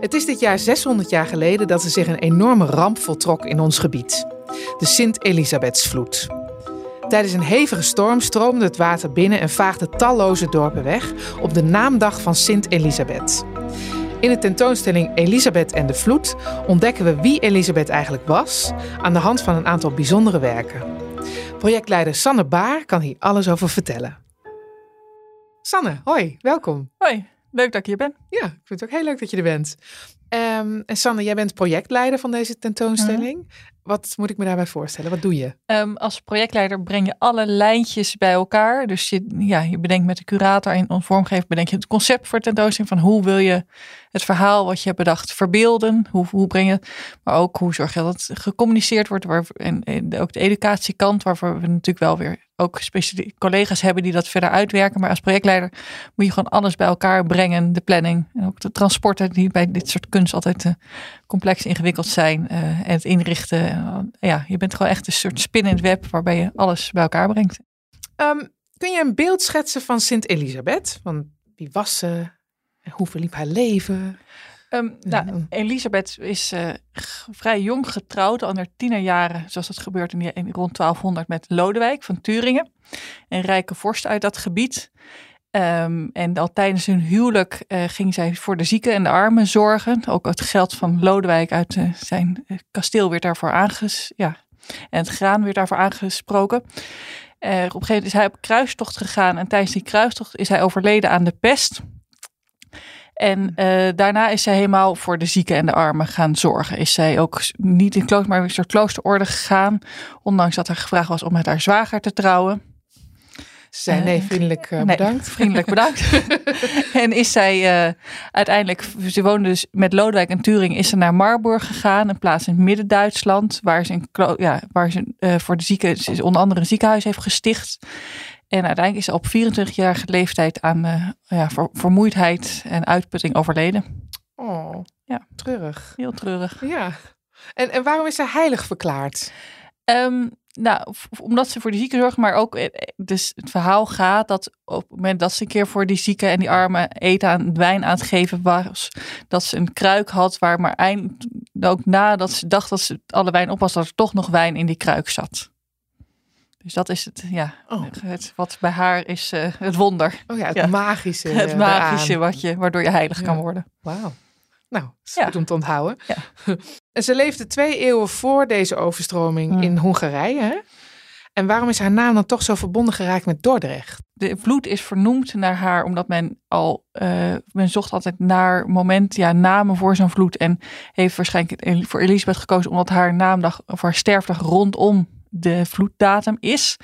Het is dit jaar 600 jaar geleden dat er zich een enorme ramp voltrok in ons gebied. De Sint-Elisabethsvloed. Tijdens een hevige storm stroomde het water binnen en vaagde talloze dorpen weg op de naamdag van Sint-Elisabeth. In de tentoonstelling Elisabeth en de Vloed ontdekken we wie Elisabeth eigenlijk was aan de hand van een aantal bijzondere werken. Projectleider Sanne Baar kan hier alles over vertellen. Sanne, hoi, welkom. Hoi, leuk dat ik hier ben. Ja, ik vind het ook heel leuk dat je er bent. Ehm, en Sanne, jij bent projectleider van deze tentoonstelling. Wat moet ik me daarbij voorstellen? Wat doe je? Ehm, als projectleider breng je alle lijntjes bij elkaar. Dus je, ja, je bedenkt met de curator en een vormgever bedenk je het concept voor tentoonstelling. Van hoe wil je het verhaal wat je hebt bedacht verbeelden? Hoe, hoe breng je Maar ook hoe zorg je dat het gecommuniceerd wordt. Waar, en, ook de educatiekant, waarvoor we natuurlijk wel weer ook collega's hebben die dat verder uitwerken. Maar als projectleider moet je gewoon alles bij elkaar brengen. De planning en ook de transporten die bij dit soort kunst altijd uh, complex ingewikkeld zijn. Uh, en het inrichten. Uh, ja, je bent gewoon echt een soort spin in het web waarbij je alles bij elkaar brengt. Um, kun je een beeld schetsen van Sint Elisabeth? Van wie was ze? En hoe verliep haar leven? Um, nou, Elisabeth is uh, vrij jong getrouwd, al in tienerjaren, zoals dat gebeurt in, in, rond 1200 met Lodewijk van Turingen. Een rijke vorst uit dat gebied. Um, en al tijdens hun huwelijk uh, ging zij voor de zieken en de armen zorgen. Ook het geld van Lodewijk uit uh, zijn kasteel werd daarvoor aanges... Ja, en het graan werd daarvoor aangesproken. op een gegeven moment is hij op kruistocht gegaan. En tijdens die kruistocht is hij overleden aan de pest. En uh, daarna is zij helemaal voor de zieken en de armen gaan zorgen. Is zij ook niet in klooster, maar in een soort kloosterorde gegaan. Ondanks dat er gevraagd was om met haar zwager te trouwen. Ze zei nee, vriendelijk uh, bedankt. Nee, vriendelijk bedankt. en is zij uh, uiteindelijk, ze woonde dus met Lodewijk en Turing, is ze naar Marburg gegaan. Een plaats in midden-Duitsland, waar ze, in, ja, waar ze uh, voor de zieken, onder andere een ziekenhuis heeft gesticht. En uiteindelijk is ze op 24-jarige leeftijd aan ja, ver, vermoeidheid en uitputting overleden. Oh, ja. treurig. Heel treurig. Ja. En, en waarom is ze heilig verklaard? Um, nou, omdat ze voor de zieken zorgt, maar ook dus het verhaal gaat dat op het moment dat ze een keer voor die zieken en die armen eten aan wijn aan het geven was, dat ze een kruik had waar maar eind, ook nadat ze dacht dat ze alle wijn op was, dat er toch nog wijn in die kruik zat. Dus dat is het, ja, oh. het, wat bij haar is uh, het wonder. Oh ja, het ja. magische. Het magische wat je, waardoor je heilig ja. kan worden. Wauw. Nou, is ja. goed om te onthouden. en ze leefde twee eeuwen voor deze overstroming mm. in Hongarije. Hè? En waarom is haar naam dan toch zo verbonden geraakt met Dordrecht? De vloed is vernoemd naar haar omdat men al, uh, men zocht altijd naar moment, ja, namen voor zo'n vloed. En heeft waarschijnlijk voor Elisabeth gekozen omdat haar naamdag of haar sterfdag rondom de vloeddatum is.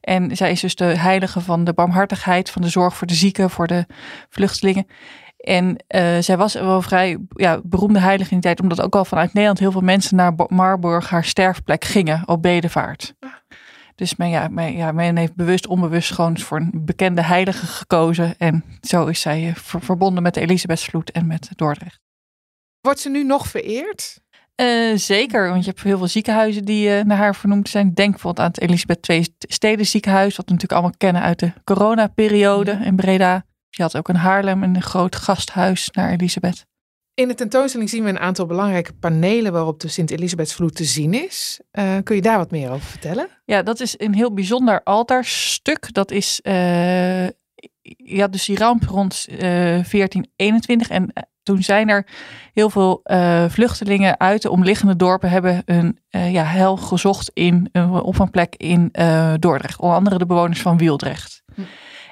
En zij is dus de heilige van de barmhartigheid, van de zorg voor de zieken, voor de vluchtelingen. En uh, zij was wel vrij ja, beroemde heilige in die tijd, omdat ook al vanuit Nederland heel veel mensen naar Marburg, haar sterfplek, gingen op bedevaart. Dus men, ja, men, ja, men heeft bewust, onbewust gewoon voor een bekende heilige gekozen. En zo is zij ver, verbonden met de Elisabethsvloed en met Dordrecht. Wordt ze nu nog vereerd? Uh, zeker, want je hebt heel veel ziekenhuizen die uh, naar haar vernoemd zijn. Denk bijvoorbeeld aan het Elisabeth II Steden ziekenhuis, wat we natuurlijk allemaal kennen uit de coronaperiode in Breda. Je had ook in Haarlem een groot gasthuis naar Elisabeth. In de tentoonstelling zien we een aantal belangrijke panelen waarop de Sint-Elisabethsvloed te zien is. Uh, kun je daar wat meer over vertellen? Ja, dat is een heel bijzonder altaarstuk. Dat is, uh, ja, dus die ramp rond uh, 1421. En toen zijn er heel veel vluchtelingen uit de omliggende dorpen hebben een ja, hel gezocht in, op een plek in Dordrecht. Onder andere de bewoners van Wieldrecht. Hm.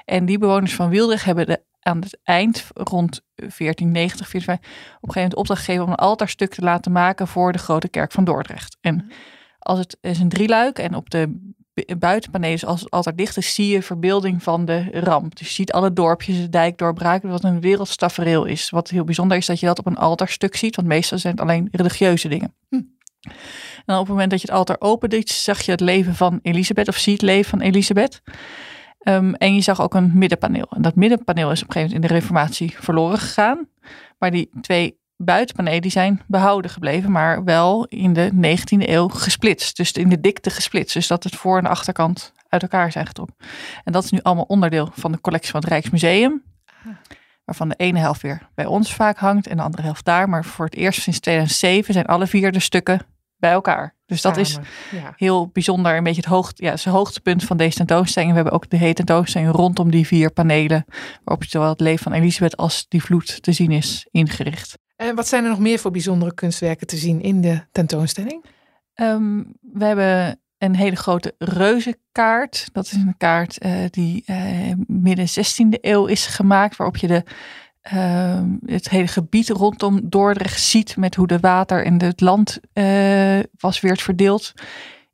En die bewoners van Wieldrecht hebben de, aan het eind, rond 1490, 1495, op een gegeven moment opdracht gegeven om een altaarstuk te laten maken voor de grote kerk van Dordrecht. En als het is een drieluik en op de buitenpanelen, als het altaar dicht is, zie je verbeelding van de ramp. Dus je ziet alle dorpjes, de dijk doorbraken, wat een wereldstafereel is. Wat heel bijzonder is dat je dat op een altaarstuk ziet, want meestal zijn het alleen religieuze dingen. Hm. En op het moment dat je het altaar opent, zag je het leven van Elisabeth, of zie het leven van Elisabeth. Um, en je zag ook een middenpaneel. En dat middenpaneel is op een gegeven moment in de reformatie verloren gegaan. Maar die twee buitenpanelen die zijn behouden gebleven, maar wel in de 19e eeuw gesplitst. Dus in de dikte gesplitst. Dus dat het voor- en achterkant uit elkaar zijn getrokken. En dat is nu allemaal onderdeel van de collectie van het Rijksmuseum. waarvan de ene helft weer bij ons vaak hangt en de andere helft daar. Maar voor het eerst sinds 2007 zijn alle vier de stukken bij elkaar. Dus dat is ja. heel bijzonder. Een beetje het, hoogte, ja, het hoogtepunt van deze tentoonstelling. We hebben ook de hele tentoonstelling rondom die vier panelen. Waarop zowel het leven van Elisabeth als die vloed te zien is ingericht. En wat zijn er nog meer voor bijzondere kunstwerken te zien in de tentoonstelling? Ehm, we hebben een hele grote reuzenkaart. Dat is een kaart eh, die eh, midden 16e eeuw is gemaakt. Waarop je de, ehm, het hele gebied rondom Dordrecht ziet. Met hoe de water en het land eh, was weer verdeeld.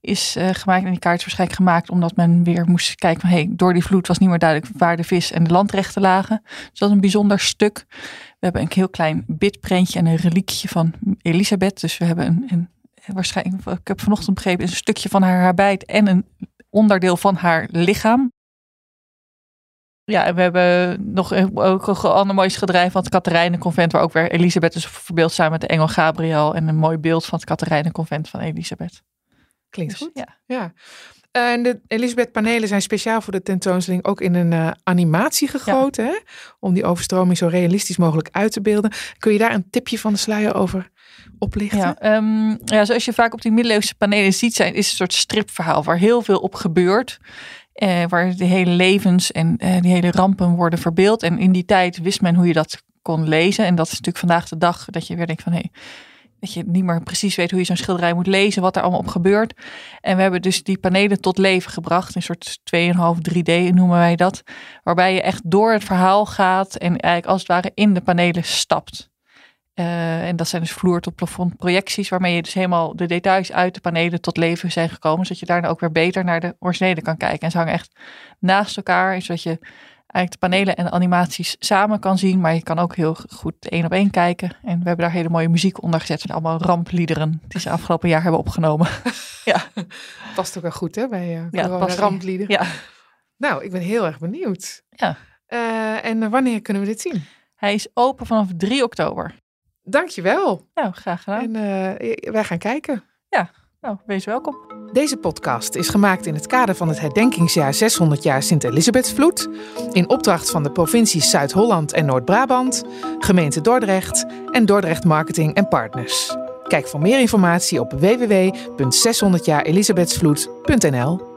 Is gemaakt. En die kaart is waarschijnlijk gemaakt omdat men weer moest kijken van... Hey, door die vloed was niet meer duidelijk waar de vis en de landrechten lagen. Dus dat is een bijzonder stuk. We hebben een heel klein bitprentje en een reliekje van Elisabeth. Dus we hebben een, waarschijnlijk, ik heb vanochtend begrepen, een stukje van haar habijt en een onderdeel van haar lichaam. Ja, en we hebben nog ook een ander mooi schilderij van het Katerijnenconvent, waar ook weer Elisabeth is verbeeld samen met de engel Gabriel en een mooi beeld van het Katerijnenconvent van Elisabeth. Klinkt Dus, goed. Ja. Ja. En de Elisabeth panelen zijn speciaal voor de tentoonstelling ook in een eh, animatie gegoten. Hè? Om die overstroming zo realistisch mogelijk uit te beelden. Kun je daar een tipje van de sluier over oplichten? Ja, ehm, ja, zoals je vaak op die middeleeuwse panelen ziet, zijn, is een soort stripverhaal waar heel veel op gebeurt. Eh, waar de hele levens en eh, die hele rampen worden verbeeld. En in die tijd wist men hoe je dat kon lezen. En dat is natuurlijk vandaag de dag dat je weer denkt van hé, hey, dat je niet meer precies weet hoe je zo'n schilderij moet lezen, wat er allemaal op gebeurt. En we hebben dus die panelen tot leven gebracht, een soort 2,5 3D noemen wij dat. Waarbij je echt door het verhaal gaat en eigenlijk als het ware in de panelen stapt. Uh, en dat zijn dus vloer tot plafond projecties, waarmee je dus helemaal de details uit de panelen tot leven zijn gekomen, zodat je daarna ook weer beter naar de originele kan kijken. En ze hangen echt naast elkaar, zodat je eigenlijk de panelen en de animaties samen kan zien, maar je kan ook heel goed één op één kijken. En we hebben daar hele mooie muziek onder gezet van allemaal rampliederen die ze afgelopen jaar hebben opgenomen. ja. Past ook wel goed hè, bij uh, Ja, past- ramplieden. ja, Nou, ik ben heel erg benieuwd. Ja. Eh, en wanneer kunnen we dit zien? hij is open vanaf 3 oktober. Dankjewel. Nou, graag gedaan. En eh, wij gaan kijken. Nou, wees welkom. Deze podcast is gemaakt in het kader van het herdenkingsjaar 600 jaar Sint-Elisabethsvloed. In opdracht van de provincies Zuid-Holland en Noord-Brabant, gemeente Dordrecht en Dordrecht Marketing en Partners. Kijk voor meer informatie op www.600jaarelisabethsvloed.nl